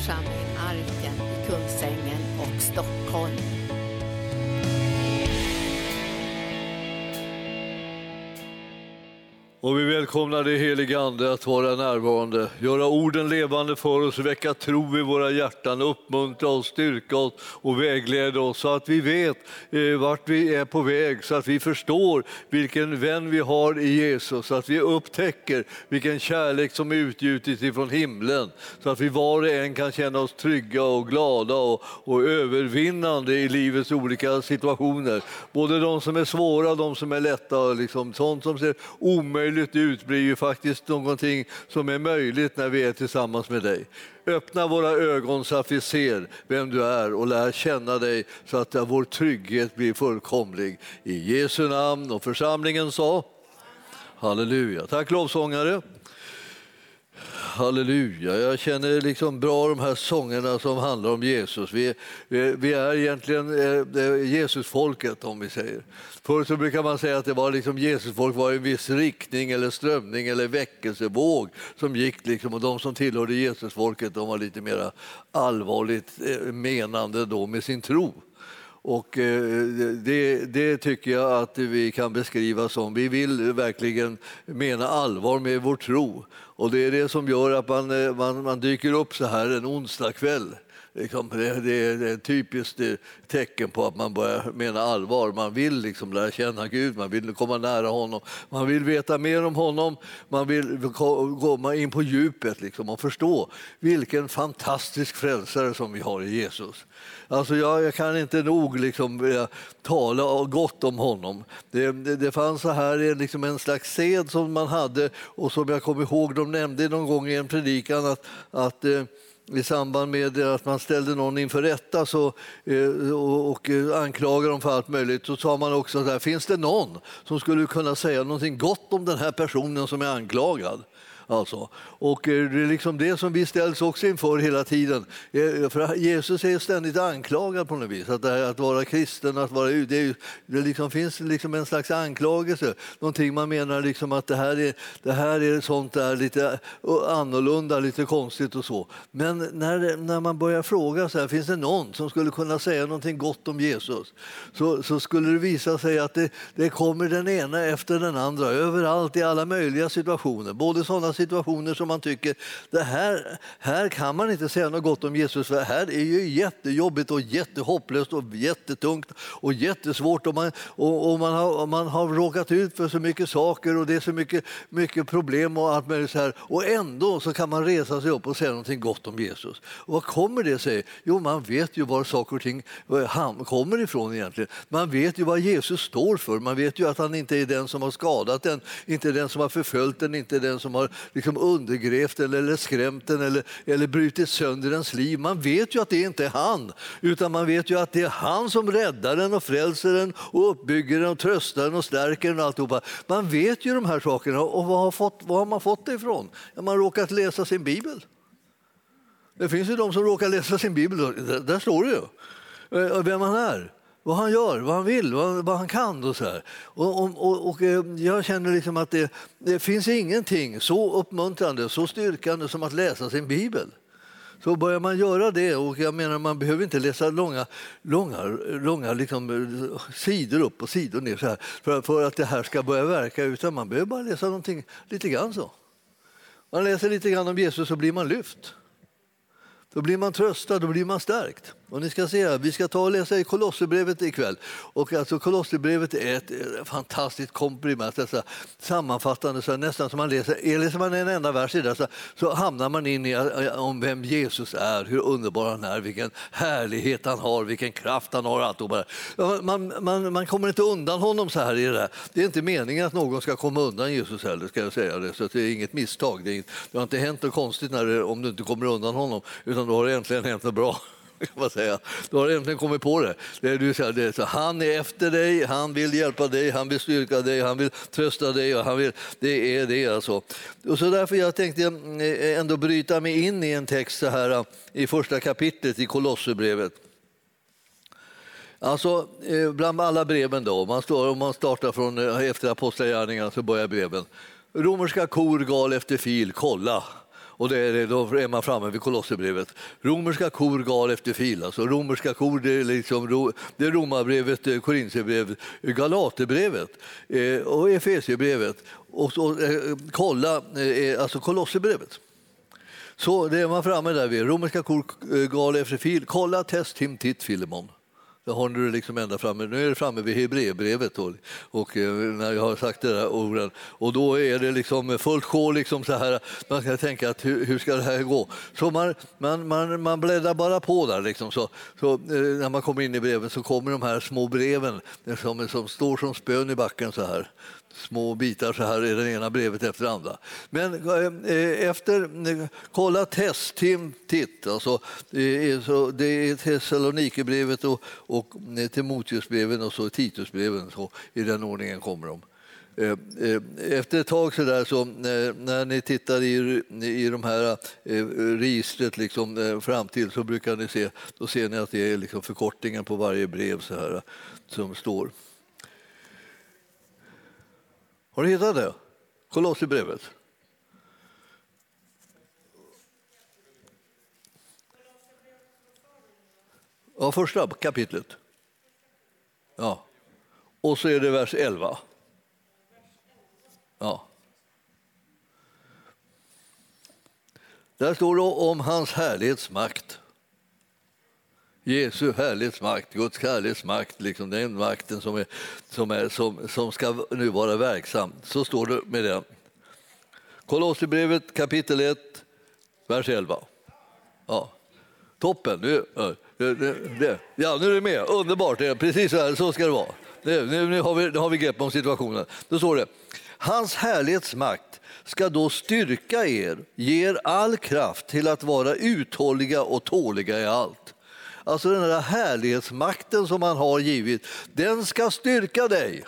församling Arken i Kungsängen och Stockholm. Och vi välkomnar dig helige Ande att vara närvarande, göra orden levande för oss, väcka tro i våra hjärtan, uppmuntra oss, styrka oss och vägleda oss så att vi vet eh, vart vi är på väg, så att vi förstår vilken vän vi har i Jesus, så att vi upptäcker vilken kärlek som är utgjutit ifrån himlen, så att vi var och en kan känna oss trygga och glada och, och övervinnande i livets olika situationer. Både de som är svåra och de som är lätta, liksom, sånt som ser omöjligt ut blir ju faktiskt någonting som är möjligt när vi är tillsammans med dig. Öppna våra ögon så att vi ser vem du är och lär känna dig så att eh, vår trygghet blir fullkomlig. I Jesu namn och församlingen sa Halleluja. Tack lovsångare. Halleluja. Jag känner liksom bra de här sångerna som handlar om Jesus. Vi, vi, vi är egentligen eh, eh Jesusfolket om vi säger. Förr så brukar man säga att det var liksom Jesusfolk var en viss riktning eller strömning eller väckelsevåg som gick liksom, och de som tillhörde Jesusfolket de var lite mer allvarligt eh, menande då med sin tro. Och eh, det, det, tycker jag att vi kan beskriva som vi vill verkligen mena allvar med vår tro. Och det är det som gör att man, eh, man, man dyker upp så här en onsdagkväll Liksom, det, det, är ett typiskt eh, tecken på att man börjar mena allvar. Man vill liksom lära känna Gud, man vill komma nära honom, man vill veta mer om honom, man vill komma in på djupet liksom, och förstå vilken fantastisk frälsare som vi har i Jesus. Alltså jag, jag kan inte nog liksom, tala gott om honom. Det, det, det fanns så här eh, liksom en slags sed som man hade och som jag kommer ihåg, de nämnde någon gång i en predikan att, att eh, i samband med att man ställde någon inför rätta så, eh, och eh, anklagade dem för allt möjligt så sa man också att finns det någon som skulle kunna säga någonting gott om den här personen som är anklagad? Alltså. Och eh, det är liksom det som vi ställs också inför hela tiden. Eh, för Jesus är ständigt anklagad på något vis. Att, här, att vara kristen, att vara det, är, det liksom finns liksom en slags anklagelse. Någonting man menar liksom att det här är, det här är sånt där lite eh, annorlunda, lite konstigt och så. Men när, när man börjar fråga så här, finns det någon som skulle kunna säga någonting gott om Jesus? Så, så skulle det visa sig att det, det kommer den ena efter den andra överallt i alla möjliga situationer. Både sådana situationer som man tycker det här, här kan man inte säga något gott om Jesus för här är ju jättejobbigt och jättehopplöst och jättetungt och jättesvårt och man, och, och man, har, man har råkat ut för så mycket saker och det är så mycket, mycket problem och allt möjligt så här och ändå så kan man resa sig upp och säga något gott om Jesus. Och vad kommer det sig? Jo, man vet ju var saker och ting eh, kommer ifrån egentligen. Man vet ju vad Jesus står för. Man vet ju att han inte är den som har skadat den, inte den som har förföljt den, inte den som har liksom undergrävt den eller skrämt den eller, eller brutit sönder ens liv. Man vet ju att det inte är han, utan man vet ju att det är han som räddar den och frälser den och uppbygger den och tröstar den och stärker den och alltihopa. Man vet ju de här sakerna och var har, fått, vad har man fått det ifrån? Ja, man har råkat läsa sin bibel. Det finns ju de som råkar läsa sin bibel, där står det ju eh, vem han är vad han gör, vad han vill, vad, vad han kan. Och så här. Och, och, och, och, eh, jag känner liksom att det, det finns ingenting så uppmuntrande, så styrkande som att läsa sin bibel. Så börjar man göra det, och jag menar man behöver inte läsa långa, långa, långa liksom, sidor upp och sidor ner så här, för, för att det här ska börja verka, utan man behöver bara läsa någonting lite grann så. Man läser lite grann om Jesus så blir man lyft. Då blir man tröstad, då blir man stärkt. Och ni ska se, vi ska ta och läsa i Kolosserbrevet ikväll. Och alltså, Kolosserbrevet är ett eh, fantastiskt komprimat, alltså, sammanfattande, så nästan som man läser. Läser man en enda vers i det så, så hamnar man in i eh, eh, om vem Jesus är, hur underbar han är, vilken härlighet han har, vilken kraft han har. Allt man, man, man kommer inte undan honom så här i det där. Det är inte meningen att någon ska komma undan Jesus heller, ska jag säga det. Så det är inget misstag. Det, är, det har inte hänt något konstigt när det, om du inte kommer undan honom, utan då har det äntligen hänt något bra kan man säga. Du har äntligen kommit på det. det, du säger, det är så, han är efter dig, han vill hjälpa dig, han vill styrka dig, han vill trösta dig. Och han vill, det är det alltså. Och så därför jag tänkte eh, ändå bryta mig in i en text så här eh, i första kapitlet i Kolosserbrevet. Alltså, eh, bland alla breven då, man står, om man startar från efter apostlagärningarna så börjar breven. Romerska kor gal efter fil, kolla och det är, då är man framme vid Kolosserbrevet. Romerska kor gal efter fil. Alltså romerska kor det är, liksom, det är Romarbrevet, eh, Korintierbrevet, Galaterbrevet eh, och Efesierbrevet. Och och eh, kolla eh, eh, alltså Kolosserbrevet. Så det är man framme där vid. Romerska kor eh, gal efter fil. Kolla, test, tim, titt, Filemon. Där har du liksom ända framme. Nu är det framme vid Hebreerbrevet och, och när jag har sagt det där orden. Och då är det liksom fullt sjå. Liksom så här. Man ska tänka att hur, hur, ska det här gå? Så man, man, man, man bläddrar bara på där. Liksom. Så, så, eh, när man kommer in i breven så kommer de här små breven som, som står som spön i backen så här små bitar så här i det ena brevet efter det andra. Men eh, eh, efter, eh, kolla test, tim, titt. Alltså, det är Thessalonikerbrevet och, och Timoteusbreven och så Titusbreven. Så I den ordningen kommer de. Efter ett tag så, där, så när ni tittar i, i de här registret liksom, fram till så brukar ni se, då ser ni att det är liksom förkortningen på varje brev så här, som står. Har du hittat det? Kolosserbrevet. Ja, första kapitlet. Ja. Och så är det vers 11. Ja. Där står det om hans härlighetsmakt. Jesu härlighetsmakt, Guds härlighetsmakt, liksom den makten som, är, som, är, som, som ska nu vara verksam. Så står det med den. Kolosserbrevet kapitel 1, vers 11. Ja. Toppen! Nu, det, det, ja, nu är du med. Underbart! Precis så, här, så ska det vara. Nu, nu, har vi, nu har vi grepp om situationen. Då står det Hans härlighetsmakt ska då styrka er, ge er all kraft till att vara uthålliga och tåliga i allt. Alltså den där härlighetsmakten som han har givit, den ska styrka dig.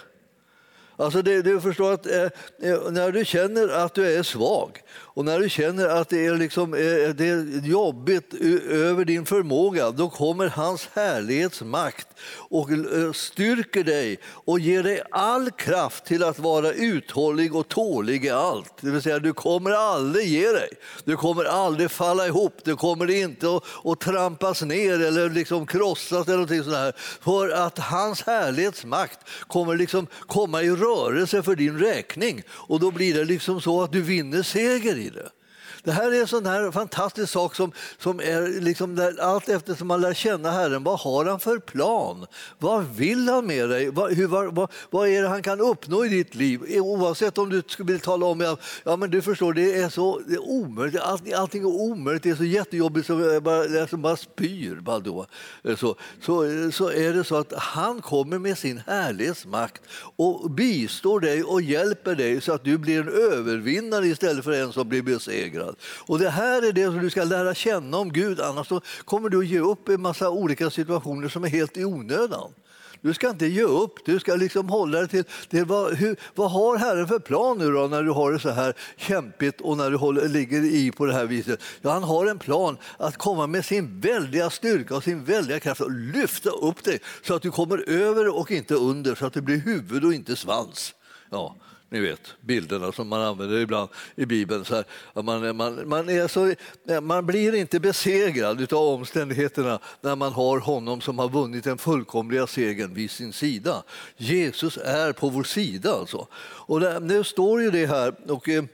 Alltså det, du förstår att eh, eh, när du känner att du är svag och när du känner att det är, liksom, eh, det är jobbigt över din förmåga, då kommer hans härlighetsmakt och eh, styrker dig och ger dig all kraft till att vara uthållig och tålig i allt. Det vill säga, du kommer aldrig ge dig. Du kommer aldrig falla ihop. Du kommer inte att, att trampas ner eller liksom krossas eller någonting sånt här. För att hans härlighetsmakt kommer liksom komma i rörelse för din räkning och då blir det liksom så att du vinner seger i det. Det här är en sån här fantastisk sak som, som är liksom där, allt eftersom man lär känna Herren. Vad har han för plan? Vad vill han med dig? Vad, hur, vad, vad vad är det han kan uppnå i ditt liv? Oavsett om du vill tala om ja, ja men du förstår, det är så det är omöjligt. All, allting är omöjligt. Det är så jättejobbigt så jag bara, jag bara spyr. Bara då. Så, så, så är det så att han kommer med sin härlighetsmakt och bistår dig och hjälper dig så att du blir en övervinnare istället för en som blir besegrad annat. Och det här är det som du ska lära känna om Gud, annars kommer du att ge upp en massa olika situationer som är helt i onödan. Du ska inte ge upp, du ska liksom hålla dig till det. Vad, hur, vad har Herren för plan nu då när du har det så här kämpigt och när du håller, ligger i på det här viset? Ja, han har en plan att komma med sin väldiga styrka och sin väldiga kraft och lyfta upp dig så att du kommer över och inte under, så att det blir huvud och inte svans. Ja, ni vet, bilderna som man använder ibland i Bibeln. Så här, man, man, man, är så, man blir inte besegrad av omständigheterna när man har honom som har vunnit den fullkomliga segern vid sin sida. Jesus är på vår sida. Alltså. Och det, nu står ju det här. Och, eh,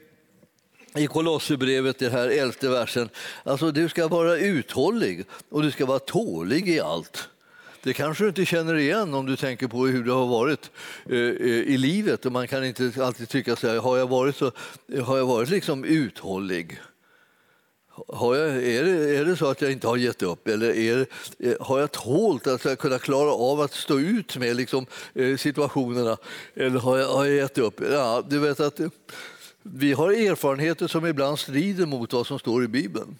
i Kolosserbrevet, den här elfte versen. Alltså, du ska vara uthållig och du ska vara tålig i allt. Det kanske du inte känner igen om du tänker på hur det har varit eh, eh, i livet. Och man kan inte alltid tycka så här, har jag varit, så, har jag varit liksom uthållig? Har jag, är, det, är det så att jag inte har gett upp eller är, eh, har jag tålt att kunna klara av att stå ut med liksom, situationerna eller har jag, har jag gett upp? Ja, du vet att vi har erfarenheter som ibland strider mot vad som står i Bibeln.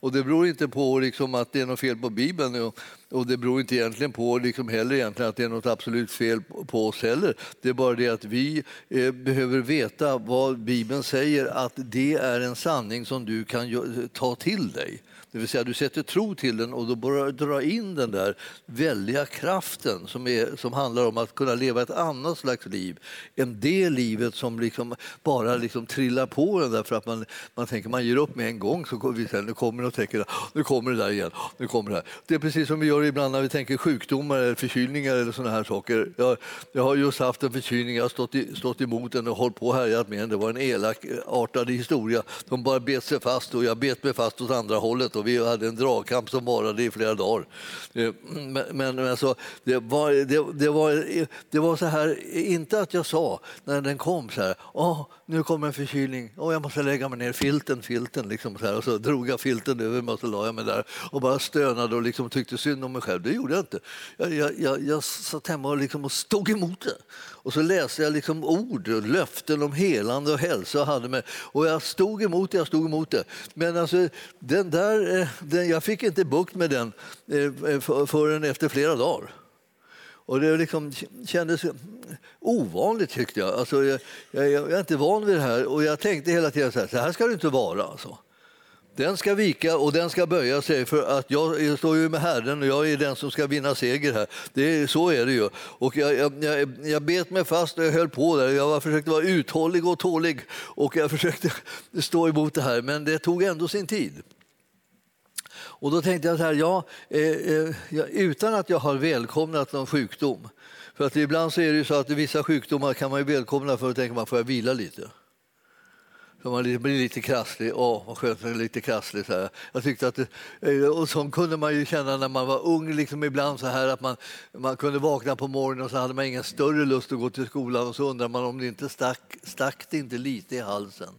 Och det beror inte på liksom att det är något fel på Bibeln och, det beror inte egentligen på liksom heller egentligen att det är något absolut fel på oss heller. Det är bara det att vi eh, behöver veta vad Bibeln säger att det är en sanning som du kan ta till dig. Det vill säga du sätter tro till den och då börjar du dra in den där väldiga kraften som, är, som handlar om att kunna leva ett annat slags liv än det livet som liksom bara liksom trillar på den där för att man, man tänker man ger upp med en gång så vi sen, nu kommer det och tänker nu kommer det där igen. Nu kommer det, här. det är precis som vi gör ibland när vi tänker sjukdomar eller förkylningar eller sådana här saker. Jag, jag har just haft en förkylning, jag har stått, i, stått emot den och hållit på och härjat med den. Det var en elakartad historia. De bara bet sig fast och jag bet mig fast åt andra hållet och vi hade en dragkamp som varade i flera dagar. Eh, men, men alltså, det, var, det, det, var, det var så här, inte att jag sa när den kom så här, oh, nu kommer en förkylning, oh, jag måste lägga mig ner, filten, filten, liksom så här. och så drog jag filten över mig och så la jag mig där och bara stönade och liksom tyckte synd om mig själv. Det gjorde jag inte. Jag, jag, jag, jag satt hemma och, liksom och stod emot det. Och så läste jag liksom ord, och löften om helande och hälsa. Och, hade med, och jag stod emot det, jag stod emot det. Men alltså, den där, eh, den, jag fick inte bukt med den eh, förrän efter flera dagar. Och det liksom kändes ovanligt tyckte jag. Alltså, jag, jag. jag, är inte van vid det här och jag tänkte hela tiden så här, så här ska det inte vara. Alltså. Den ska vika och den ska böja sig för att jag står ju med Herren och jag är den som ska vinna seger här. Det är, så är det ju. Och jag, jag, jag, jag bet mig fast och jag höll på där. Jag försökte vara uthållig och tålig och jag försökte stå emot det här men det tog ändå sin tid. Och då tänkte jag så här, ja, eh, eh, utan att jag har välkomnat någon sjukdom. För att ibland så är det ju så att vissa sjukdomar kan man ju välkomna för att tänka man får jag vila lite. Så man blir lite krasslig. Åh, vad skönt med lite krasslig. Så här. Jag tyckte att det, och så kunde man ju känna när man var ung liksom ibland så här att man, man kunde vakna på morgonen och så hade man ingen större lust att gå till skolan och så undrar man om det inte stack, stack det inte lite i halsen.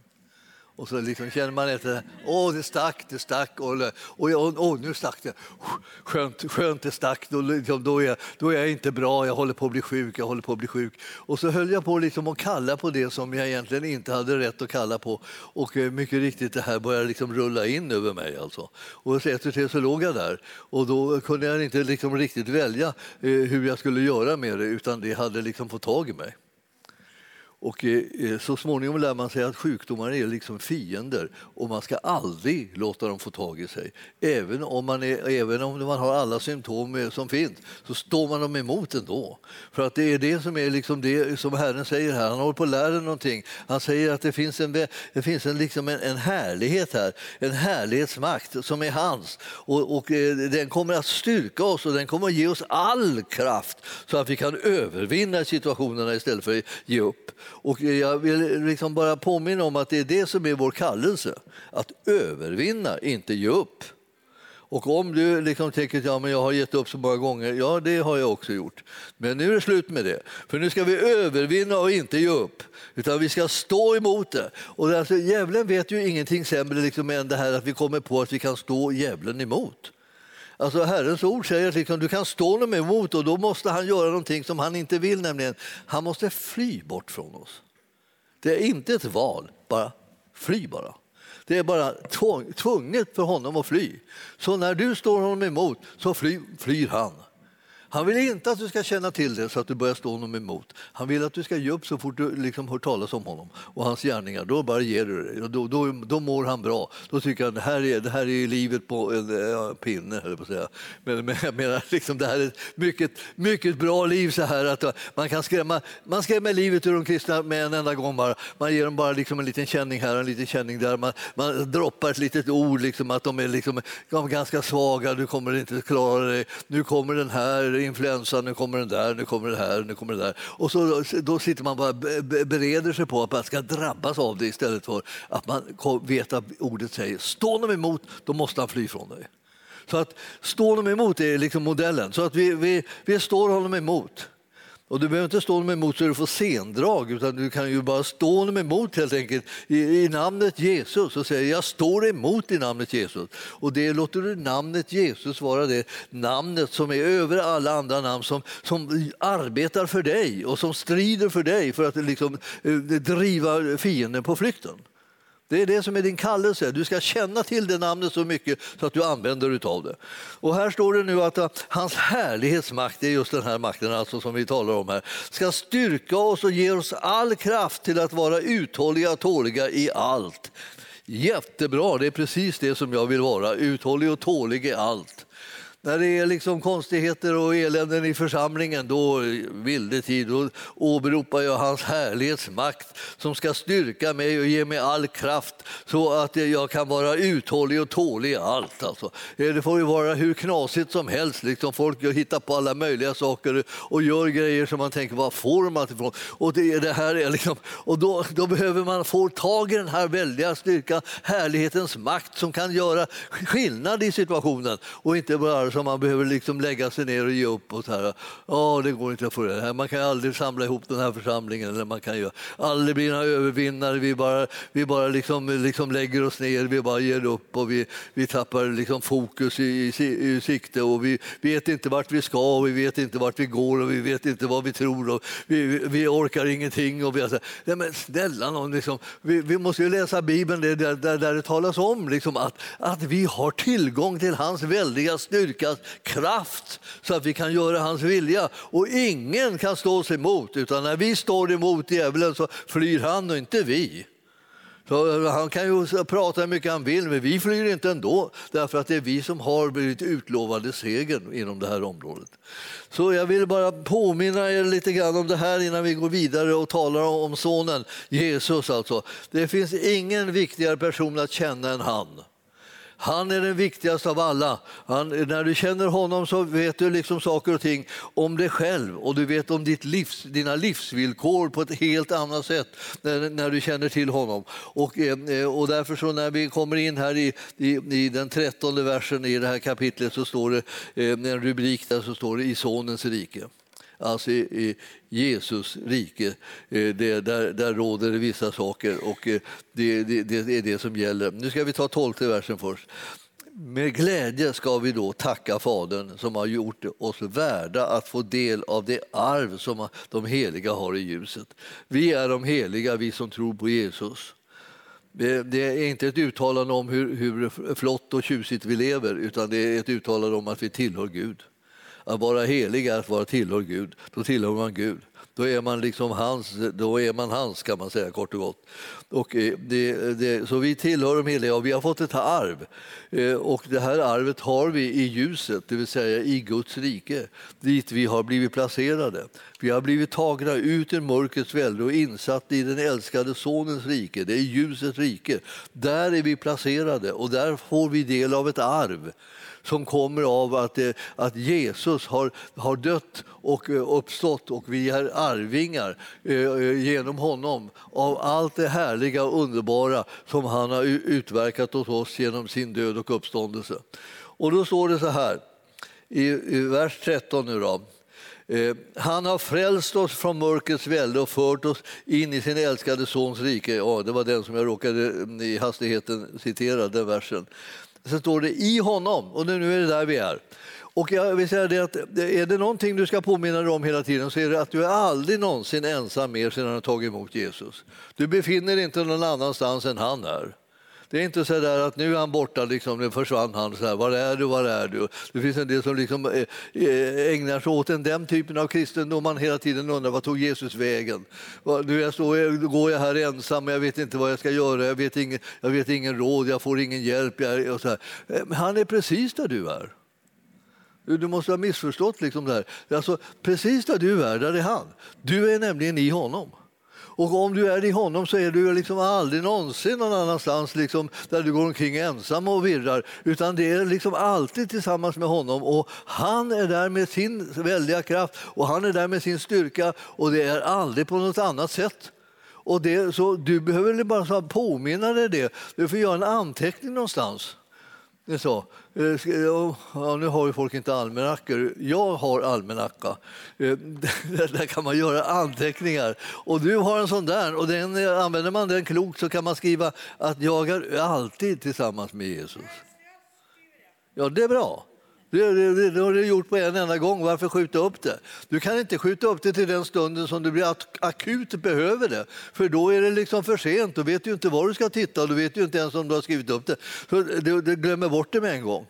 Och så liksom känner man efter, åh det stack, det stack, och, och, och, och nu stack det. Skönt, skönt det stack, då, liksom, då, är, då är jag inte bra, jag håller på att bli sjuk, jag håller på att bli sjuk. Och så höll jag på liksom att kalla på det som jag egentligen inte hade rätt att kalla på. Och eh, mycket riktigt, det här började liksom rulla in över mig. Alltså. Och efter det så låg jag där och då kunde jag inte liksom riktigt välja eh, hur jag skulle göra med det, utan det hade liksom fått tag i mig. Och eh, eh, så småningom lär man sig att sjukdomar är liksom fiender och man ska aldrig låta dem få tag i sig. Även om man, är, även om man har alla symptom eh, som finns så står man dem emot ändå. För att det är det som är liksom det som Herren säger här. Han håller på att lära någonting. Han säger att det finns en, det finns en, liksom en, en härlighet här, en härlighetsmakt som är hans. Och, och den kommer att styrka oss och den kommer att ge oss all kraft så att vi kan övervinna situationerna istället för att ge upp. Och jag vill liksom bara påminna om att det är det som är vår kallelse. Att övervinna, inte ge upp. Och om du liksom tänker att ja, men jag har gett upp så många gånger, ja det har jag också gjort. Men nu är det slut med det. För nu ska vi övervinna och inte ge upp. Utan vi ska stå emot det. Och alltså, djävulen vet ju ingenting sämre liksom än det här att vi kommer på att vi kan stå djävulen emot. Alltså Herrens ord säger att liksom, du kan stå honom emot och då måste han göra någonting som han inte vill, nämligen han måste fly bort från oss. Det är inte ett val, bara fly bara. Det är bara tvunget för honom att fly. Så när du står honom emot så fly, flyr han. Han vill inte att du ska känna till det så att du börjar stå honom emot. Han vill att du ska ge upp så fort du liksom hör talas om honom och hans gärningar. Då bara ger du dig. Då, då, då mår han bra. Då tycker han det här är, det här är livet på en äh, pinne, höll på att säga. Men, men jag menar, liksom, det här är ett mycket, mycket bra liv så här att man kan skrämma, man skrämmer livet ur de kristna med en enda gång bara. Man ger dem bara liksom en liten känning här, och en liten känning där. Man, man droppar ett litet ord, liksom, att de är, liksom, de är ganska svaga, du kommer inte klara dig. Nu kommer den här influensa, nu kommer den där, nu kommer det här, nu kommer det där. Och så, då sitter man bara bereder sig på att man ska drabbas av det istället för att man vet att ordet säger står honom emot, då måste han fly från dig. Så att stå honom emot är liksom modellen. Så att vi, vi, vi står honom emot. Och du behöver inte stå honom emot så du får sendrag, utan du kan ju bara stå honom emot helt enkelt i, i namnet Jesus och säga jag står emot i namnet Jesus. Och det låter du namnet Jesus vara det namnet som är över alla andra namn som, som arbetar för dig och som strider för dig för att liksom, eh, driva fienden på flykten. Det är det som är din kallelse. Du ska känna till det namnet så mycket så att du använder dig av det. Och här står det nu att eh, hans härlighetsmakt, det är just den här makten alltså som vi talar om här, ska styrka oss och ge oss all kraft till att vara uthålliga och tåliga i allt. Jättebra, det är precis det som jag vill vara, uthållig och tålig i allt. När det är liksom konstigheter och eländen i församlingen, då vilde tid, då åberopar jag hans härlighetsmakt som ska styrka mig och ge mig all kraft så att jag kan vara uthållig och tålig i allt. Alltså. Det får ju vara hur knasigt som helst. Liksom folk hittar på alla möjliga saker och gör grejer som man tänker, var får de allt ifrån? Och, det, det här är liksom, och då, då behöver man få tag i den här väldiga styrkan, härlighetens makt som kan göra skillnad i situationen och inte bara som man behöver liksom lägga sig ner och ge upp. och så här. Oh, det går inte att få det här. Man kan aldrig samla ihop den här församlingen. Eller man kan ju aldrig bli några övervinnare. Vi bara, vi bara liksom, liksom lägger oss ner, vi bara ger upp och vi, vi tappar liksom fokus i, i, i sikte och vi vet inte vart vi ska och vi vet inte vart vi går och vi vet inte vad vi tror och vi, vi orkar ingenting. Och vi, alltså, nej men snälla någon, liksom, vi, vi måste ju läsa Bibeln där, där, där det talas om liksom, att, att vi har tillgång till hans väldiga styrka styrkas kraft så att vi kan göra hans vilja. Och ingen kan stå oss emot, utan när vi står emot djävulen så flyr han och inte vi. Så han kan ju prata hur mycket han vill, men vi flyr inte ändå därför att det är vi som har blivit utlovade segern inom det här området. Så jag vill bara påminna er lite grann om det här innan vi går vidare och talar om sonen Jesus. Alltså. Det finns ingen viktigare person att känna än han. Han är den viktigaste av alla. Han, när du känner honom så vet du liksom saker och ting om dig själv och du vet om ditt livs, dina livsvillkor på ett helt annat sätt när, när du känner till honom. Och, eh, och därför så när vi kommer in här i, i, i den trettonde versen i det här kapitlet så står det eh, en rubrik där så står det i Sonens rike alltså i, Jesus rike, eh, det, där, där råder det vissa saker och eh, det, det, det är det som gäller. Nu ska vi ta tolfte versen först. Med glädje ska vi då tacka Fadern som har gjort oss värda att få del av det arv som de heliga har i ljuset. Vi är de heliga, vi som tror på Jesus. Det är inte ett uttalande om hur, hur flott och tjusigt vi lever utan det är ett uttalande om att vi tillhör Gud. Att vara helig är att vara tillhör Gud. Då tillhör man Gud. Då är man liksom hans, då är man hans kan man säga kort och gott. Och eh, det, det, så vi tillhör de heliga och vi har fått ett arv. Eh, och det här arvet har vi i ljuset, det vill säga i Guds rike, dit vi har blivit placerade. Vi har blivit tagna ut ur mörkrets välde och insatt i den älskade Sonens rike, det är ljusets rike. Där är vi placerade och där får vi del av ett arv som kommer av att, eh, att Jesus har, har dött och eh, uppstått och vi är arvingar eh, genom honom av allt det härliga och underbara som han har utverkat åt oss genom sin död och uppståndelse. Och då står det så här i, i vers 13 nu då. Han har frälst oss från mörkrets välde och fört oss in i sin älskade Sons rike. Ja, det var den som jag råkade mm, i hastigheten citera, den versen så står det i honom. Och nu är det där vi är. Och jag vill säga det att är det någonting du ska påminna dig om hela tiden så är det att du är aldrig någonsin ensam mer sedan du har tagit emot Jesus. Du befinner dig inte någon annanstans än han är. Det är inte så där att nu är han borta, liksom, nu försvann han. Så här, var är du, var är du? Det finns en del som liksom eh, eh, ägnar sig åt den typen av kristendom. Man hela tiden undrar vad tog Jesus vägen? Nu jag står, går jag här ensam, jag vet inte vad jag ska göra, jag vet ingen, jag vet ingen råd, jag får ingen hjälp. Jag, och så här. Eh, men han är precis där du är. Du måste ha missförstått liksom det här. Alltså, precis där du är, där är han. Du är nämligen i honom. Och om du är i honom så är du liksom aldrig någonsin någon annanstans liksom, där du går omkring ensam och virrar. Utan det är liksom alltid tillsammans med honom. Och han är där med sin väldiga kraft och han är där med sin styrka och det är aldrig på något annat sätt. Och det, så du behöver bara påminna dig det. Du får göra en anteckning någonstans. Det så. Eh, ja, nu har ju folk inte almanackor. Jag har almanacka. Eh, där kan man göra anteckningar. Och du har en sån där. Och den, eh, använder man den klokt så kan man skriva att jag är alltid tillsammans med Jesus. Ja, det är bra. Det, det, det har du gjort på en enda gång. Varför skjuta upp det? Du kan inte skjuta upp det till den stunden som du blir akut behöver det. För då är det liksom för sent. Då vet du inte var du ska titta och du vet ju inte ens om du har skrivit upp det. Så du, du glömmer bort det med en gång.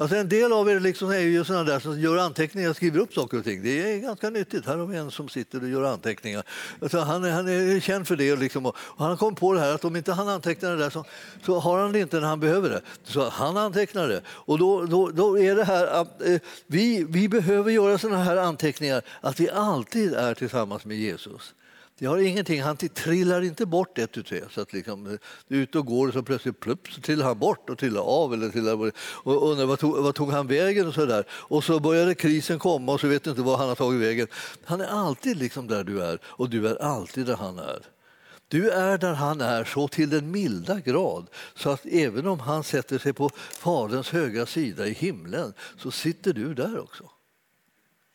Alltså en del av er liksom är ju sådana där som gör anteckningar och skriver upp saker och ting. Det är ganska nyttigt. Här har vi en som sitter och gör anteckningar. Alltså han, är, han är känd för det. Liksom. Och han kom på det här att om inte han antecknar det där så, så har han det inte när han behöver det. Så han antecknar det. Och då, då, då är det här att eh, vi, vi behöver göra sådana här anteckningar att vi alltid är tillsammans med Jesus. Det har ingenting, han trillar inte bort ett tu tre. Så att liksom, du är ute och går och så plötsligt plupp, så trillar han bort och trillar av. Eller trillar, och undrar vad tog, vad tog han vägen och så där. Och så började krisen komma och så vet du inte var han har tagit vägen. Han är alltid liksom där du är och du är alltid där han är. Du är där han är så till den milda grad så att även om han sätter sig på Faderns högra sida i himlen så sitter du där också.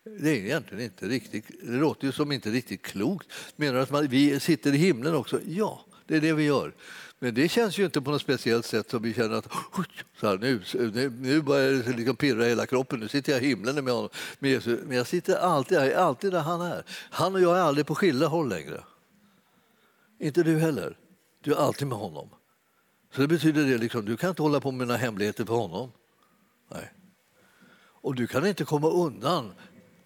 Det är egentligen inte riktigt, det låter ju som inte riktigt klokt. Menar du att man, vi sitter i himlen också? Ja, det är det vi gör. Men det känns ju inte på något speciellt sätt som vi känner att så här, nu, nu, nu börjar det liksom pirra i hela kroppen, nu sitter jag i himlen med honom. Med Jesus. Men jag sitter alltid, jag är alltid där han är. Han och jag är aldrig på skilda håll längre. Inte du heller. Du är alltid med honom. Så det betyder det liksom, du kan inte hålla på med mina hemligheter för honom. Nej. Och du kan inte komma undan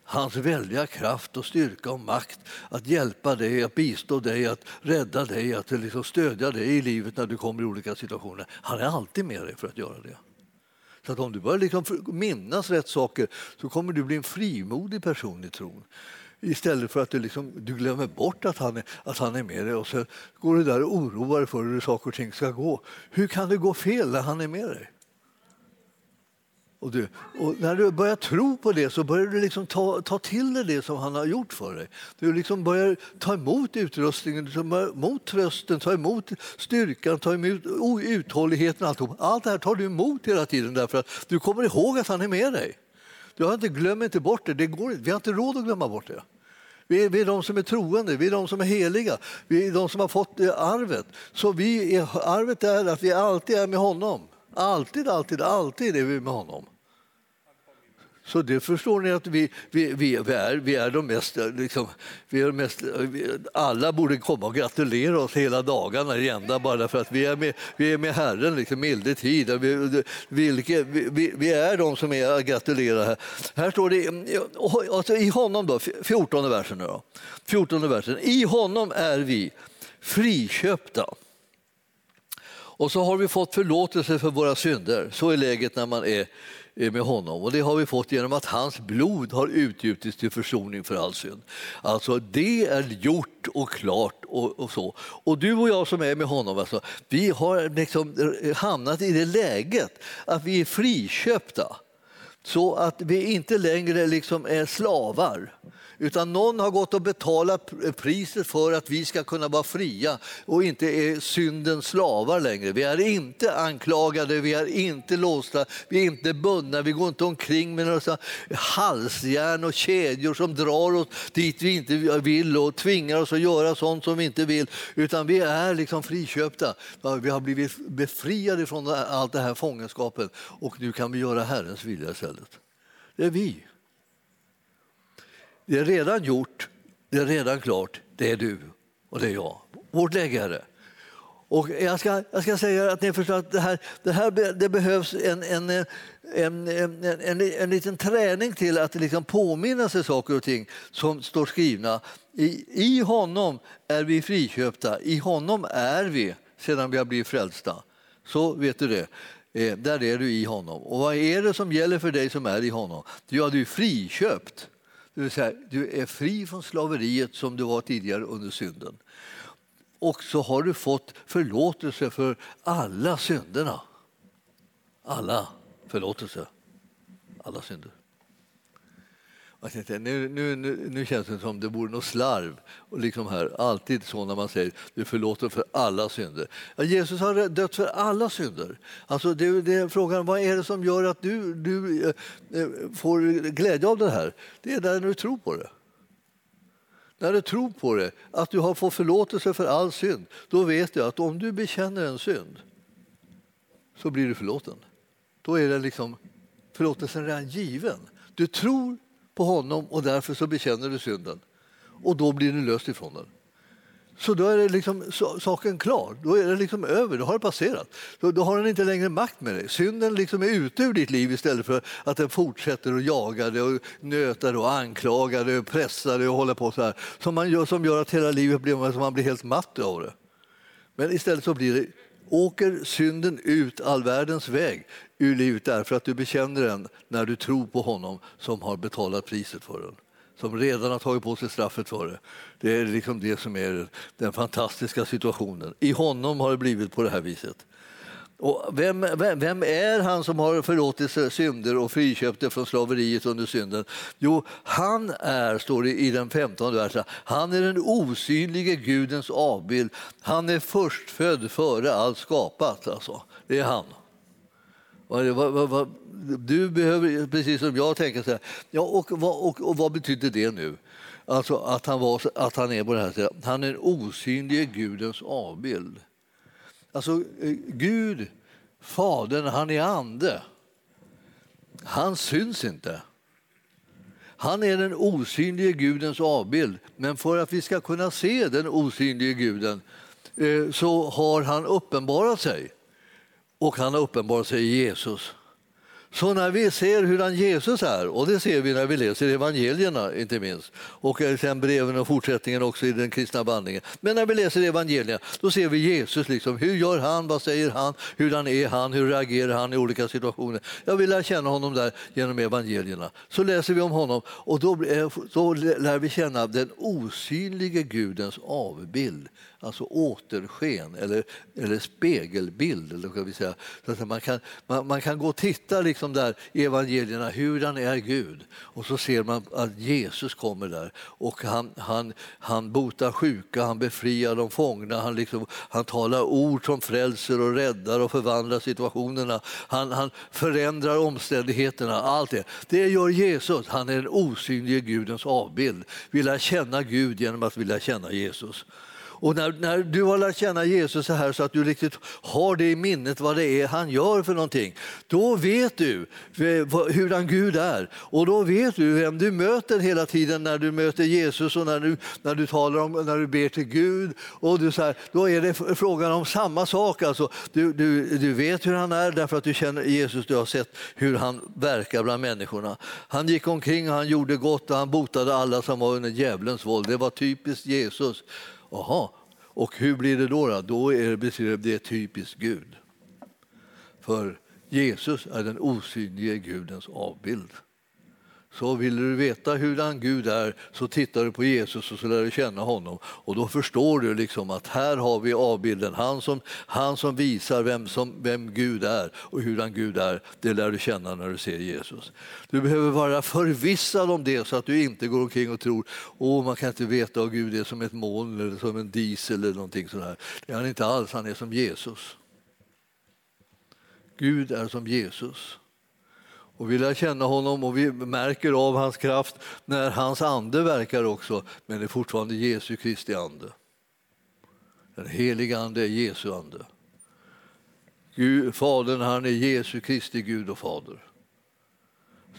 hans väldiga kraft och styrka och makt att hjälpa dig, att bistå dig, att rädda dig, att liksom stödja dig i livet när du kommer i olika situationer. Han är alltid med dig för att göra det. Så att om du börjar liksom minnas rätt saker så kommer du bli en frimodig person i tron. Istället för att du, liksom, du glömmer bort att han, är, att han är med dig och så går du där och oroar dig för hur saker och ting ska gå. Hur kan det gå fel när han är med dig? Och, du, och när du börjar tro på det så börjar du liksom ta, ta till dig det som han har gjort för dig. Du liksom börjar ta emot utrustningen, du tar emot trösten, ta emot styrkan, ta emot uthålligheten. Allt, allt det här tar du emot hela tiden därför att du kommer ihåg att han är med dig. Du har inte, glöm inte bort det, det går, vi har inte råd att glömma bort det. Vi är, vi är de som är troende, vi är de som är heliga, vi är de som har fått eh, arvet. Så vi är, arvet är att vi alltid är med honom. Alltid, alltid, alltid är vi med honom. Så det förstår ni att vi, vi, vi, är, vi är de mest, liksom, vi är de mest... Alla borde komma och gratulera oss hela dagarna i ända bara för att vi är med, vi är med Herren, liksom, milde tid. Vi, vilke, vi, vi, är de som är att gratulera här. Här står det alltså, i honom, då, 14 versen. Då, 14 versen. I honom är vi friköpta och så har vi fått förlåtelse för våra synder. Så är läget när man är med honom. Och Det har vi fått genom att hans blod har utgjutits till försoning för all synd. Alltså Det är gjort och klart. Och, och så. Och Du och jag som är med honom, alltså, vi har liksom hamnat i det läget att vi är friköpta så att vi inte längre liksom är slavar utan någon har gått och betalat priset för att vi ska kunna vara fria och inte är syndens slavar längre. Vi är inte anklagade, vi är inte låsta, vi är inte bundna, vi går inte omkring med några halsjärn och kedjor som drar oss dit vi inte vill och tvingar oss att göra sånt som vi inte vill. Utan vi är liksom friköpta. Vi har blivit befriade från allt det här fångenskapen och nu kan vi göra Herrens vilja istället. Det är vi. Det är redan gjort, det är redan klart, det är du och det är jag. Vårt läge är det. Och jag, ska, jag ska säga att ni förstår att det, här, det, här, det behövs en, en, en, en, en, en liten träning till att liksom påminna sig saker och ting som står skrivna. I, I honom är vi friköpta, i honom är vi sedan vi har blivit frälsta. Så vet du det. Eh, där är du i honom. Och vad är det som gäller för dig som är i honom? Ja, du är friköpt. Det vill säga, du är fri från slaveriet som du var tidigare under synden. Och så har du fått förlåtelse för alla synderna. Alla förlåtelse. Alla synder. Jag tänkte, nu, nu, nu, nu känns det som det vore något slarv. Och liksom här, alltid så när man säger du förlåter för alla synder. Ja, Jesus har dött för alla synder. Alltså det, det är frågan vad är det som gör att du, du eh, eh, får glädje av det här? Det är när du tror på det. När du tror på det, att du har fått förlåtelse för all synd, då vet du att om du bekänner en synd så blir du förlåten. Då är det liksom förlåtelsen redan given. Du tror på honom och därför så bekänner du synden. Och då blir du löst ifrån den. Så då är det liksom, saken klar. Då är det liksom över. Då har det passerat. Då, då har den inte längre makt med dig. Synden liksom är ute ur ditt liv istället för att den fortsätter att jaga dig, och nöta dig, och anklaga dig, och pressa dig och hålla på så här. Som, man gör, som gör att hela livet blir, som man blir helt matt av det. Men istället så blir det, åker synden ut all världens väg ur livet därför att du bekänner den när du tror på honom som har betalat priset för den som redan har tagit på sig straffet för det. Det är liksom det som är den fantastiska situationen. I honom har det blivit på det här viset. Och vem, vem, vem, är han som har förlåtit synder och friköpt det från slaveriet under synden? Jo, han är, står det i den 15 versen, han är den osynlige Gudens avbild. Han är förstfödd före allt skapat. Alltså. Det är han. Du behöver, precis som jag, tänka så här, ja, och, och, och vad betyder det nu? Alltså att han, var, att han är på det här sättet. Han är den osynlige Gudens avbild. Alltså eh, Gud, Fadern, han är ande. Han syns inte. Han är den osynlige Gudens avbild. Men för att vi ska kunna se den osynlige Guden eh, så har han uppenbarat sig och han har uppenbarat sig i Jesus. Så när vi ser hur Jesus är, och det ser vi när vi läser evangelierna inte minst, och sen breven och fortsättningen också i den kristna bandningen. Men när vi läser evangelierna, då ser vi Jesus. Liksom. Hur gör han? Vad säger han? Hur han är han? Hur reagerar han i olika situationer? Jag vill lära känna honom där genom evangelierna. Så läser vi om honom och då, eh, då lär vi känna den osynlige Gudens avbild alltså återsken eller, eller spegelbild. Eller ska vi säga. Så att man, kan, man, man, kan gå och titta liksom där i evangelierna, hur han är Gud. Och så ser man att Jesus kommer där och han, han, han botar sjuka, han befriar de fångna, han, liksom, han talar ord som frälser och räddar och förvandlar situationerna. Han, han förändrar omständigheterna, allt det. Det gör Jesus. Han är den osynlige Gudens avbild. Vi lär känna Gud genom att vilja känna Jesus. Och när, när, du har lärt känna Jesus så här så att du riktigt har det i minnet vad det är han gör för någonting, då vet du hur han Gud är. Och då vet du vem du möter hela tiden när du möter Jesus och när du, när du talar om, när du ber till Gud. Och du, så här, då är det frågan om samma sak. Alltså, du, du, du vet hur han är därför att du känner Jesus, du har sett hur han verkar bland människorna. Han gick omkring och han gjorde gott och han botade alla som var under djävulens våld. Det var typiskt Jesus. Aha. Och hur blir det då? Då, då är det, det typiskt Gud. För Jesus är den osynlige Gudens avbild. Så vill du veta hurdan Gud är så tittar du på Jesus och så lär du känna honom. Och då förstår du liksom att här har vi avbilden. Han som, han som visar vem, som, vem Gud är och hurdan Gud är, det lär du känna när du ser Jesus. Du behöver vara förvissad om det så att du inte går omkring och tror att man kan inte veta om Gud är som ett moln eller som en diesel eller någonting sådär. Det är han inte alls, han är som Jesus. Gud är som Jesus. Och vi lär känna honom och vi märker av hans kraft när hans ande verkar också, men det är fortfarande Jesu Kristi ande. Den heliga ande är Jesu ande. Gud, fadern han är Jesu Kristi Gud och fader.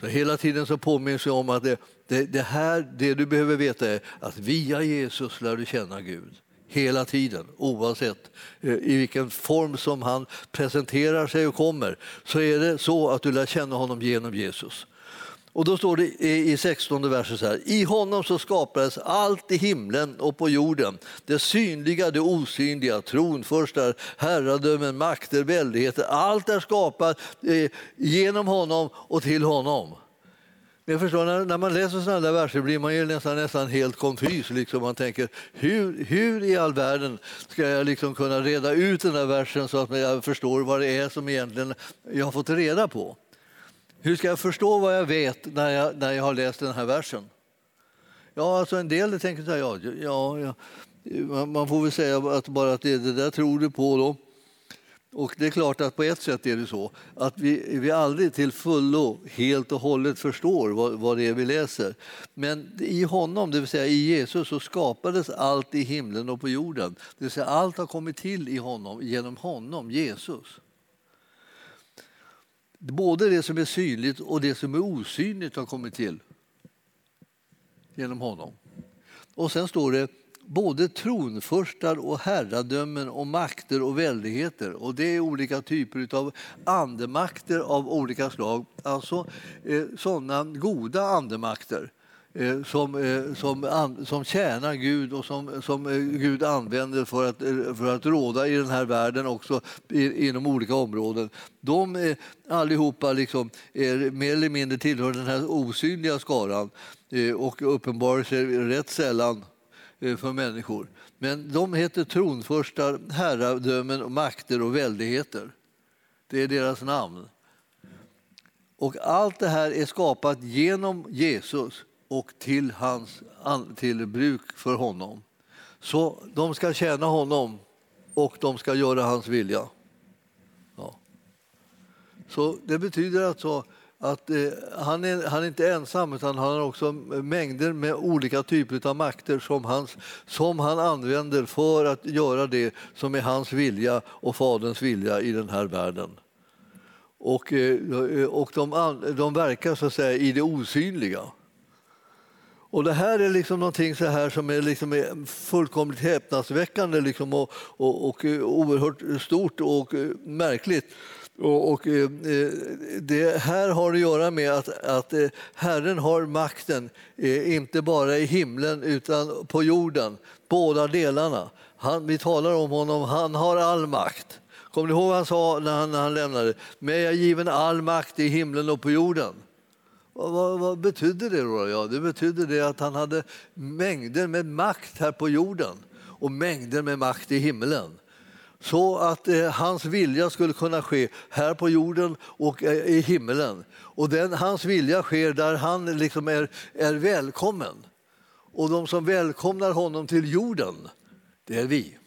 Så hela tiden så påminns jag om att det, det, det, här, det du behöver veta är att via Jesus lär du känna Gud hela tiden, oavsett eh, i vilken form som han presenterar sig och kommer, så är det så att du lär känna honom genom Jesus. Och då står det i 16 versen så här. I honom så skapades allt i himlen och på jorden. Det synliga, det osynliga, tronförstar, herradömen, makter, väldigheter. Allt är skapat eh, genom honom och till honom. Jag förstår, när, när man läser sådana där verser blir man ju nästan, nästan helt konfys. Liksom. Man tänker, hur, hur i all världen ska jag liksom kunna reda ut den där versen så att jag förstår vad det är som egentligen jag har fått reda på? Hur ska jag förstå vad jag vet när jag, när jag har läst den här versen? Ja, alltså en del tänker så här, ja, ja, ja, man får väl säga att bara att det, det där tror du på då. Och det är klart att på ett sätt är det så att vi, vi aldrig till fullo helt och hållet förstår vad, vad det är vi läser. Men i honom, det vill säga i Jesus, så skapades allt i himlen och på jorden. Det vill säga allt har kommit till i honom, genom honom, Jesus. Både det som är synligt och det som är osynligt har kommit till genom honom. Och sen står det både tronförstar och herradömen och makter och väldigheter. Och det är olika typer av andemakter av olika slag. Alltså eh, sådana goda andemakter eh, som, eh, som, an, som tjänar Gud och som, som eh, Gud använder för att, eh, för att råda i den här världen också i, inom olika områden. De eh, allihopa liksom, är mer eller mindre tillhör den här osynliga skaran eh, och uppenbarar sig rätt sällan Eh, för människor. Men de heter tronförstar, herradömen, makter och väldigheter. Det är deras namn. Och allt det här är skapat genom Jesus och till, hans, till bruk för honom. Så de ska tjäna honom och de ska göra hans vilja. Ja. Så det betyder alltså att eh, han, är, han är inte ensam utan han har också mängder med olika typer av makter som, hans, som han använder för att göra det som är hans vilja och Faderns vilja i den här världen. Och, eh, och de, de verkar så att säga i det osynliga. Och det här är liksom någonting så här som är, liksom fullkomligt häpnadsväckande liksom och, och, och eh, oerhört stort och eh, märkligt. Och, och, eh, eh, det här har att göra med att, att eh, Herren har makten, eh, inte bara i himlen utan på jorden, båda delarna. Han, vi talar om honom, han har all makt. Kommer ni ihåg vad han sa när han, när han lämnade? Mig är given all makt i himlen och på jorden. Vad, vad, vad betydde det då? Ja, det betydde det att han hade mängder med makt här på jorden och mängder med makt i himlen så att eh, hans vilja skulle kunna ske här på jorden och eh, i himmelen. Och den, hans vilja sker där han liksom är, är välkommen. Och de som välkomnar honom till jorden, det är vi.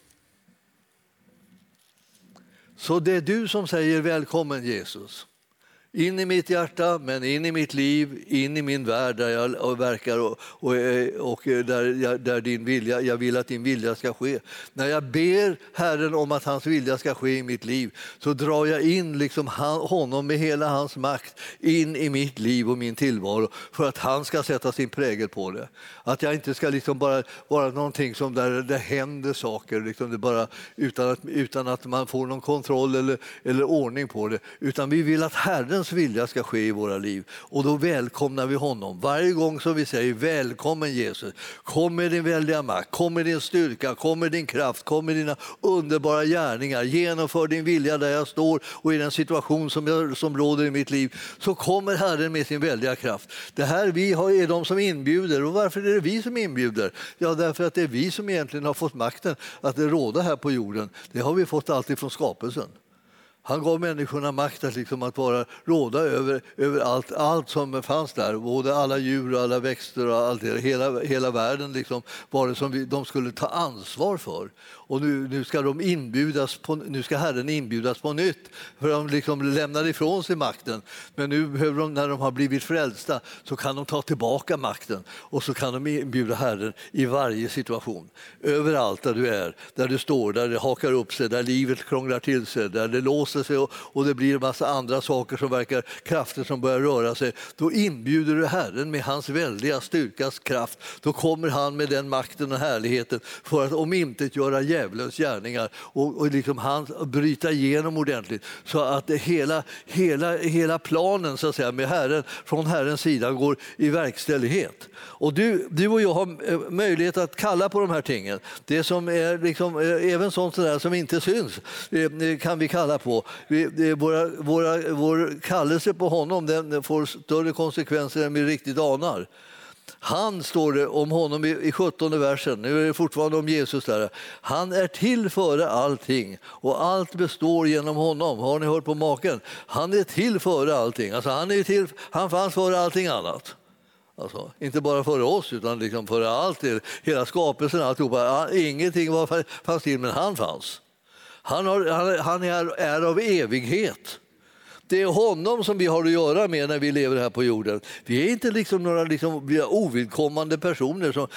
Så det är du som säger välkommen Jesus in i mitt hjärta, men in i mitt liv, in i min värld där jag verkar och, och, eh, och eh, där, jag, där din vilja, jag vill att din vilja ska ske. När jag ber Herren om att hans vilja ska ske i mitt liv så drar jag in liksom honom med hela hans makt in i mitt liv och min tillvaro för att han ska sätta sin prägel på det. Att jag inte ska liksom bara vara någonting som där det händer saker liksom det bara, utan, att, utan att man får någon kontroll eller, eller ordning på det. Utan vi vill att Herren Herrens vilja ska ske i våra liv. Och då välkomnar vi honom. Varje gång som vi säger välkommen Jesus, kom med din väldiga makt, kom med din styrka, kom med din kraft, kom med dina underbara gärningar, genomför din vilja där jag står och i den situation som, jag, som råder i mitt liv, så kommer Herren med sin väldiga kraft. Det här vi har, är de som inbjuder. Och varför är det vi som inbjuder? Ja, därför att det är vi som egentligen har fått makten att råda här på jorden. Det har vi fått alltid från skapelsen. Han gav människorna makt att, liksom, att vara, råda över, över allt, allt som fanns där. Både alla djur och alla växter och allt det. Hela, hela världen liksom, var det som vi, de skulle ta ansvar för. Och nu, nu, ska de inbjudas på, nu ska Herren inbjudas på nytt, för de liksom lämnar ifrån sig makten. Men nu behöver de, när de har blivit frälsta så kan de ta tillbaka makten och så kan de inbjuda Herren i varje situation. Överallt där du är, där du står, där det hakar upp sig, där livet krånglar till sig, där det låser sig och, och det blir en massa andra saker som verkar krafter som börjar röra sig. Då inbjuder du Herren med hans väldiga styrkas kraft. Då kommer han med den makten och härligheten för att omintetgöra djävulens gärningar och, och liksom han bryta igenom ordentligt så att hela, hela, hela planen så att säga, med Herren, från Herrens sida går i verkställighet. Och du, du och jag har eh, möjlighet att kalla på de här tingen. Det som är liksom, eh, även sånt där som inte syns eh, kan vi kalla på. Vi, våra, våra, vår kallelse på honom den får större konsekvenser än vi riktigt anar. Han står det om honom i 17 versen, nu är det fortfarande om Jesus där. Han är till före allting och allt består genom honom. Har ni hört på maken? Han är till före allting. Alltså han, är till, han fanns före allting annat. Alltså, inte bara före oss, utan liksom före allt, hela skapelsen, alltihopa. Ingenting var, fanns till, men han fanns. Han, har, han, han är, är av evighet. Det är honom som vi har att göra med när vi lever här på jorden. Vi är inte liksom några liksom, ovidkommande personer som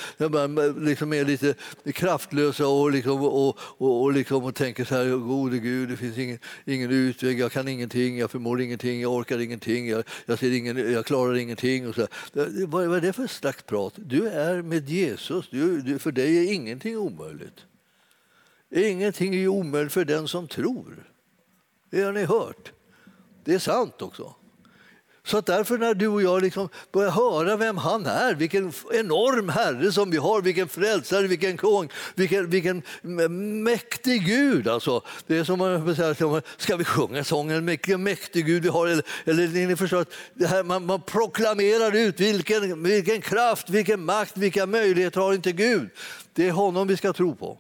liksom är lite kraftlösa och, liksom, och, och, och, liksom, och tänker så här, gode Gud, det finns ingen, ingen utväg, jag kan ingenting, jag förmår ingenting, jag orkar ingenting, jag, jag, ser ingen, jag klarar ingenting. Och så vad, vad är det för slags prat? Du är med Jesus, du, du, för dig är ingenting omöjligt. Ingenting är omöjligt för den som tror. Det har ni hört. Det är sant också. Så att därför när du och jag liksom börjar höra vem han är, vilken enorm Herre som vi har, vilken frälsare, vilken kung, vilken, vilken mäktig Gud. Alltså, det är som man säger, ska vi sjunga sången vilken mäktig Gud vi har? Eller, eller ni förstår det här, man, man proklamerar ut vilken, vilken kraft, vilken makt, vilka möjligheter har inte Gud? Det är honom vi ska tro på.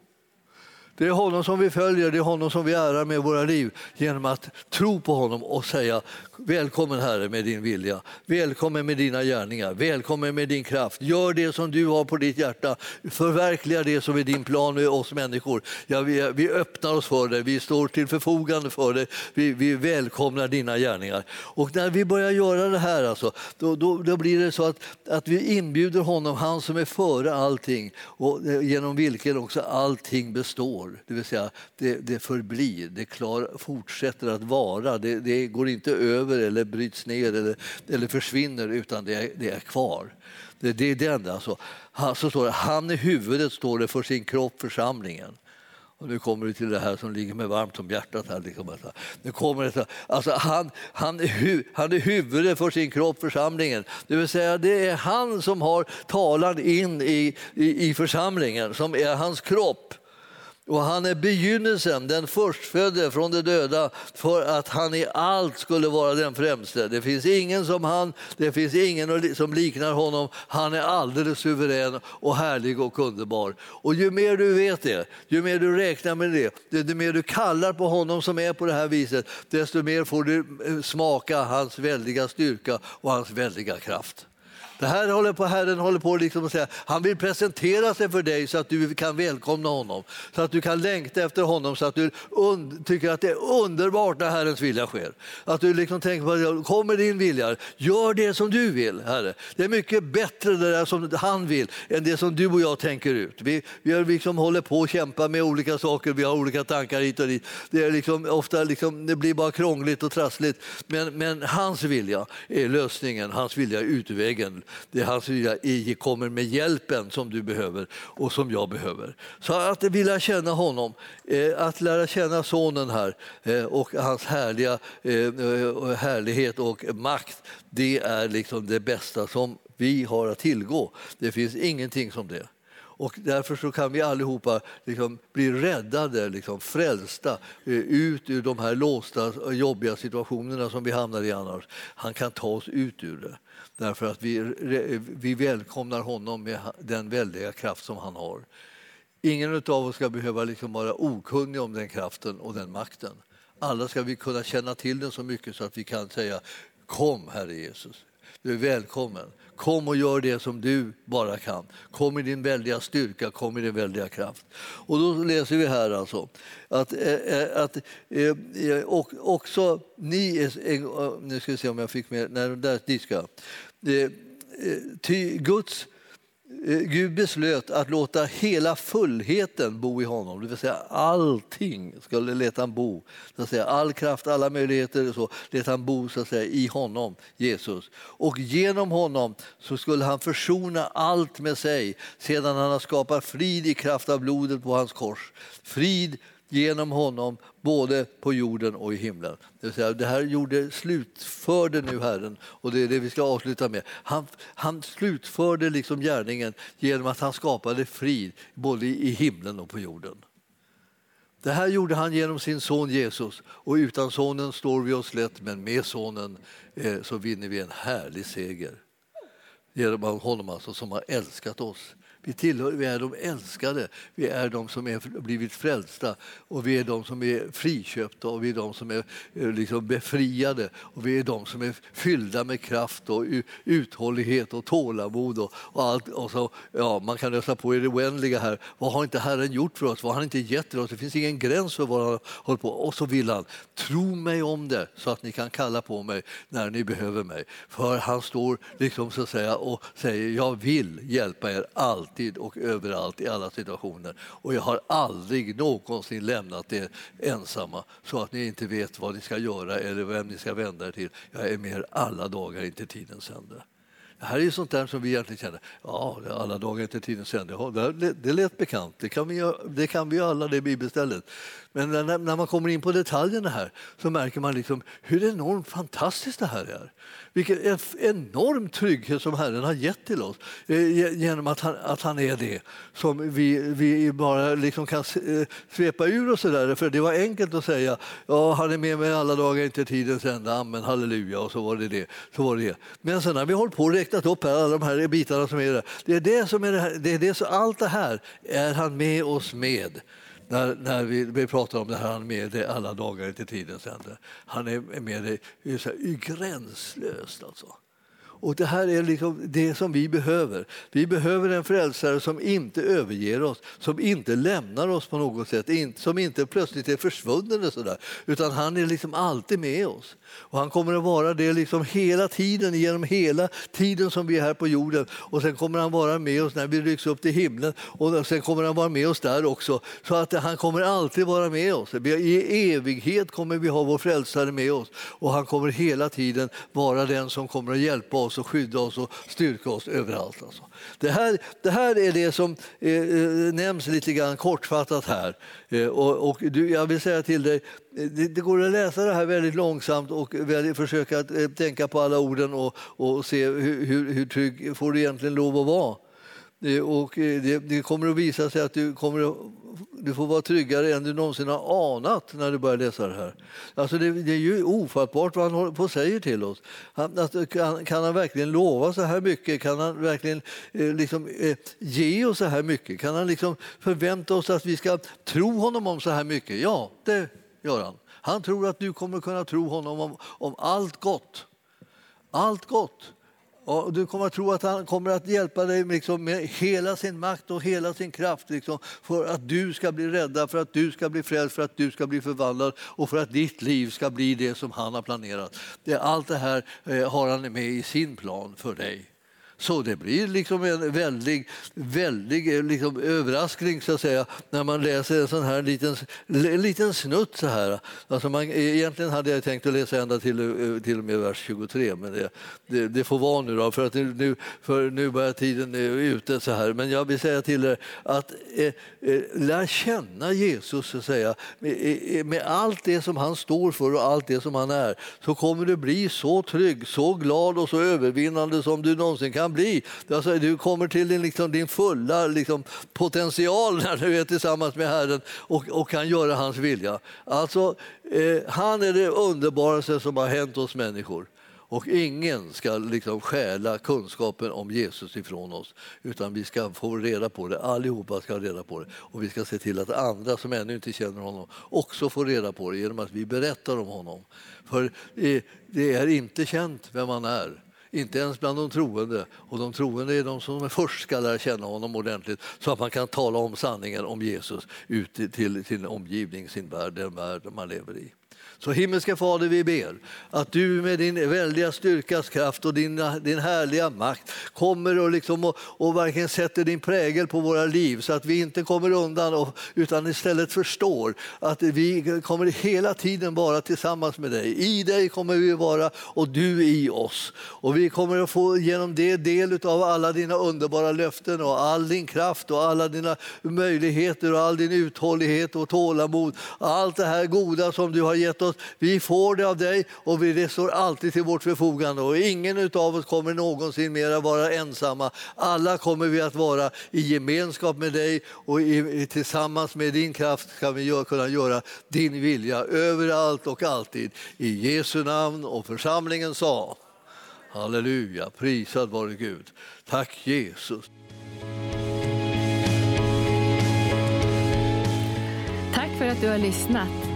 Det är honom som vi följer, det är honom som vi ärar med våra liv genom att tro på honom och säga välkommen Herre med din vilja, välkommen med dina gärningar, välkommen med din kraft. Gör det som du har på ditt hjärta, förverkliga det som är din plan med oss människor. Ja, vi, vi öppnar oss för dig, vi står till förfogande för dig, vi, vi välkomnar dina gärningar. Och när vi börjar göra det här alltså, då, då, då blir det så att, att vi inbjuder honom, han som är före allting och eh, genom vilken också allting består det vill säga det, det förblir, det klar, fortsätter att vara. Det, det, går inte över eller bryts ner eller, eller försvinner utan det är, det är kvar. Det, det är den alltså. Han, så står det, han är huvudet står det för sin kropp, församlingen. Och nu kommer du till det här som ligger mig varmt om hjärtat. Här, liksom. Alltså, nu kommer det, alltså han, han, är hu, han är huvudet för sin kropp, församlingen. Det vill säga det är han som har talan in i, i, i församlingen, som är hans kropp. Och han är begynnelsen, den förstfödde från de döda för att han i allt skulle vara den främste. Det finns ingen som han, det finns ingen som liknar honom. Han är alldeles suverän och härlig och underbar. Och ju mer du vet det, ju mer du räknar med det, ju mer du kallar på honom som är på det här viset, desto mer får du eh, smaka hans väldiga styrka och hans väldiga kraft. Det här håller på, Herren håller på liksom att säga, han vill presentera sig för dig så att du kan välkomna honom, så att du kan längta efter honom, så att du tycker att det är underbart när Herrens vilja sker. Att du liksom tänker på, kommer din vilja, gör det som du vill, Herre. Det är mycket bättre det där som han vill än det som du och jag tänker ut. Vi, vi liksom håller på att kämpa med olika saker, vi har olika tankar hit och dit. Det, är liksom, ofta liksom, det blir bara krångligt och trassligt. Men, men hans vilja är lösningen, hans vilja är utvägen det är hans som kommer med hjälpen som du behöver och som jag behöver. Så att vilja känna honom, eh, att lära känna sonen här eh, och hans härliga, eh, härlighet och makt, det är liksom det bästa som vi har att tillgå. Det finns ingenting som det. Och därför så kan vi allihopa liksom bli räddade, liksom frälsta eh, ut ur de här låsta, eh, jobbiga situationerna som vi hamnar i annars. Han kan ta oss ut ur det. Därför att vi, vi välkomnar honom med den väldiga kraft som han har. Ingen av oss ska behöva liksom vara okunnig om den kraften och den makten. Alla ska vi kunna känna till den så mycket så att vi kan säga Kom, Herre Jesus. Du är välkommen. Kom och gör det som du bara kan. Kom i din väldiga styrka, kom i din väldiga kraft. Och då läser vi här alltså att, eh, eh att eh, eh, och också ni, eh, nu ska vi se om jag fick med, nej där, dit ska Ty Guds Eh, Gud beslöt att låta hela fullheten bo i honom, det vill säga allting skulle låta han bo. Så att säga, all kraft, alla möjligheter, så lät han bo så att säga, i honom, Jesus. Och genom honom så skulle han försona allt med sig sedan han har skapat frid i kraft av blodet på hans kors. Frid genom honom både på jorden och i himlen. Det, vill säga, det här gjorde, slutförde nu Herren och det är det vi ska avsluta med. Han, han slutförde liksom gärningen genom att han skapade frid både i himlen och på jorden. Det här gjorde han genom sin son Jesus och utan sonen står vi oss lätt men med sonen eh, så vinner vi en härlig seger. Genom honom alltså som har älskat oss vi, tillhör, vi är de älskade, vi är de som är blivit frälsta och vi är de som är friköpta och vi är de som är eh, liksom befriade och vi är de som är fyllda med kraft och uthållighet och tålamod och, och allt. Och så, ja, man kan läsa på i det oändliga här. Vad har inte Herren gjort för oss? Vad har han inte gett till oss? Det finns ingen gräns för vad han håller på Och så vill han, tro mig om det så att ni kan kalla på mig när ni behöver mig. För han står liksom så att säga och säger jag vill hjälpa er allt alltid och överallt i alla situationer. Och jag har aldrig någonsin lämnat er ensamma så att ni inte vet vad ni ska göra eller vem ni ska vända er till. Jag är med er alla dagar inte tidens ände. Det här är sånt där som vi egentligen känner, ja, alla dagar inte tidens ände. Det, det lät bekant, det kan vi, det kan vi alla, det bibelstället. Men när, när man kommer in på detaljerna här så märker man liksom hur enormt fantastiskt det här är. Vilken enorm trygghet som Herren har gett till oss eh, genom att han, att han är det som vi, vi bara liksom kan eh, svepa ur oss. Där. För det var enkelt att säga ja, han är med mig alla dagar inte tidens ända, amen, halleluja och så var det det. Så var det, det. Men sen när vi hållit på och räknat upp här, alla de här bitarna som är där. Det är det som är det här, det är det, så allt det här är han med oss med när, när vi, vi pratar om det här, han är med dig alla dagar till tidens ände. Han är med dig gränslöst. Alltså. Och Det här är liksom det som vi behöver. Vi behöver en frälsare som inte överger oss, som inte lämnar oss på något sätt, som inte plötsligt är försvunnen. så där, utan han är liksom alltid med oss. Och han kommer att vara det liksom hela tiden, genom hela tiden som vi är här på jorden. Och sen kommer han vara med oss när vi rycks upp till himlen och sen kommer han vara med oss där också. Så att han kommer alltid vara med oss. I evighet kommer vi ha vår frälsare med oss och han kommer hela tiden vara den som kommer att hjälpa oss och skydda oss och styrka oss överallt. Alltså. Det, här, det här är det som eh, eh nämns lite grann kortfattat här. Eh, och, och du, jag vill säga till dig, eh, det, det, går att läsa det här väldigt långsamt och väldigt, försöka att, eh, tänka på alla orden och, och se hur, hur, hur trygg får du egentligen lov att vara. Eh, och eh, det, det, kommer att visa sig att du, kommer att, du får vara tryggare än du någonsin har anat när du börjar läsa det här. Alltså det, det är ju ofattbart vad han håller på och säger till oss. Han, alltså, kan, kan, han verkligen lova så här mycket? Kan han verkligen eh, liksom, eh, ge oss så här mycket? Kan han liksom förvänta oss att vi ska tro honom om så här mycket? Ja, det gör han. Han tror att du kommer kunna tro honom om, om allt gott. Allt gott. Och du kommer att tro att han kommer att hjälpa dig liksom med hela sin makt och hela sin kraft liksom, för att du ska bli räddad, för att du ska bli frälst, för att du ska bli förvandlad och för att ditt liv ska bli det som han har planerat. Allt det här eh, har han med i sin plan för dig. Så det blir liksom en väldig, väldig eh, liksom överraskning så att säga, när man läser en sån här liten, liten snutt. Så här. Alltså man, eh, egentligen hade jag tänkt att läsa ända till, eh, till och med vers 23, men det, det, det får vara nu, då, för, att nu, för nu börjar tiden ute. så här. Men jag vill säga till er att eh, eh, lär känna Jesus, så att säga. Med, med allt det som han står för och allt det som han är, så kommer du bli så trygg, så glad och så övervinnande som du någonsin kan kan bli. Alltså, du kommer till din, liksom, din fulla liksom, potential när du är tillsammans med Herren och, och kan göra hans vilja. Alltså, eh, han är det underbaraste som har hänt oss människor. Och ingen ska liksom stjäla kunskapen om Jesus ifrån oss, utan vi ska få reda på det. Allihopa ska ha reda på det. Och vi ska se till att andra som ännu inte känner honom också får reda på det genom att vi berättar om honom. För eh, det är inte känt vem han är. Inte ens bland de troende. Och de troende är de som först ska lära känna honom ordentligt så att man kan tala om sanningen om Jesus ut till sin omgivning, sin värld, den värld man lever i. Så himmelska Fader, vi ber att du med din väldiga styrkas kraft och din, din härliga makt kommer och, liksom och, och verkligen sätter din prägel på våra liv så att vi inte kommer undan och, utan istället förstår att vi kommer hela tiden vara tillsammans med dig. I dig kommer vi vara och du i oss. Och vi kommer att få genom det del av alla dina underbara löften och all din kraft och alla dina möjligheter och all din uthållighet och tålamod. Allt det här goda som du har gett gett oss, vi får det av dig och det står alltid till vårt förfogande. Och ingen av oss kommer någonsin mer att vara ensamma. Alla kommer vi att vara i gemenskap med dig och i, tillsammans med din kraft ska vi gör, kunna göra din vilja överallt och alltid. I Jesu namn och församlingen sa. Halleluja, prisad vare Gud. Tack Jesus. Tack för att du har lyssnat.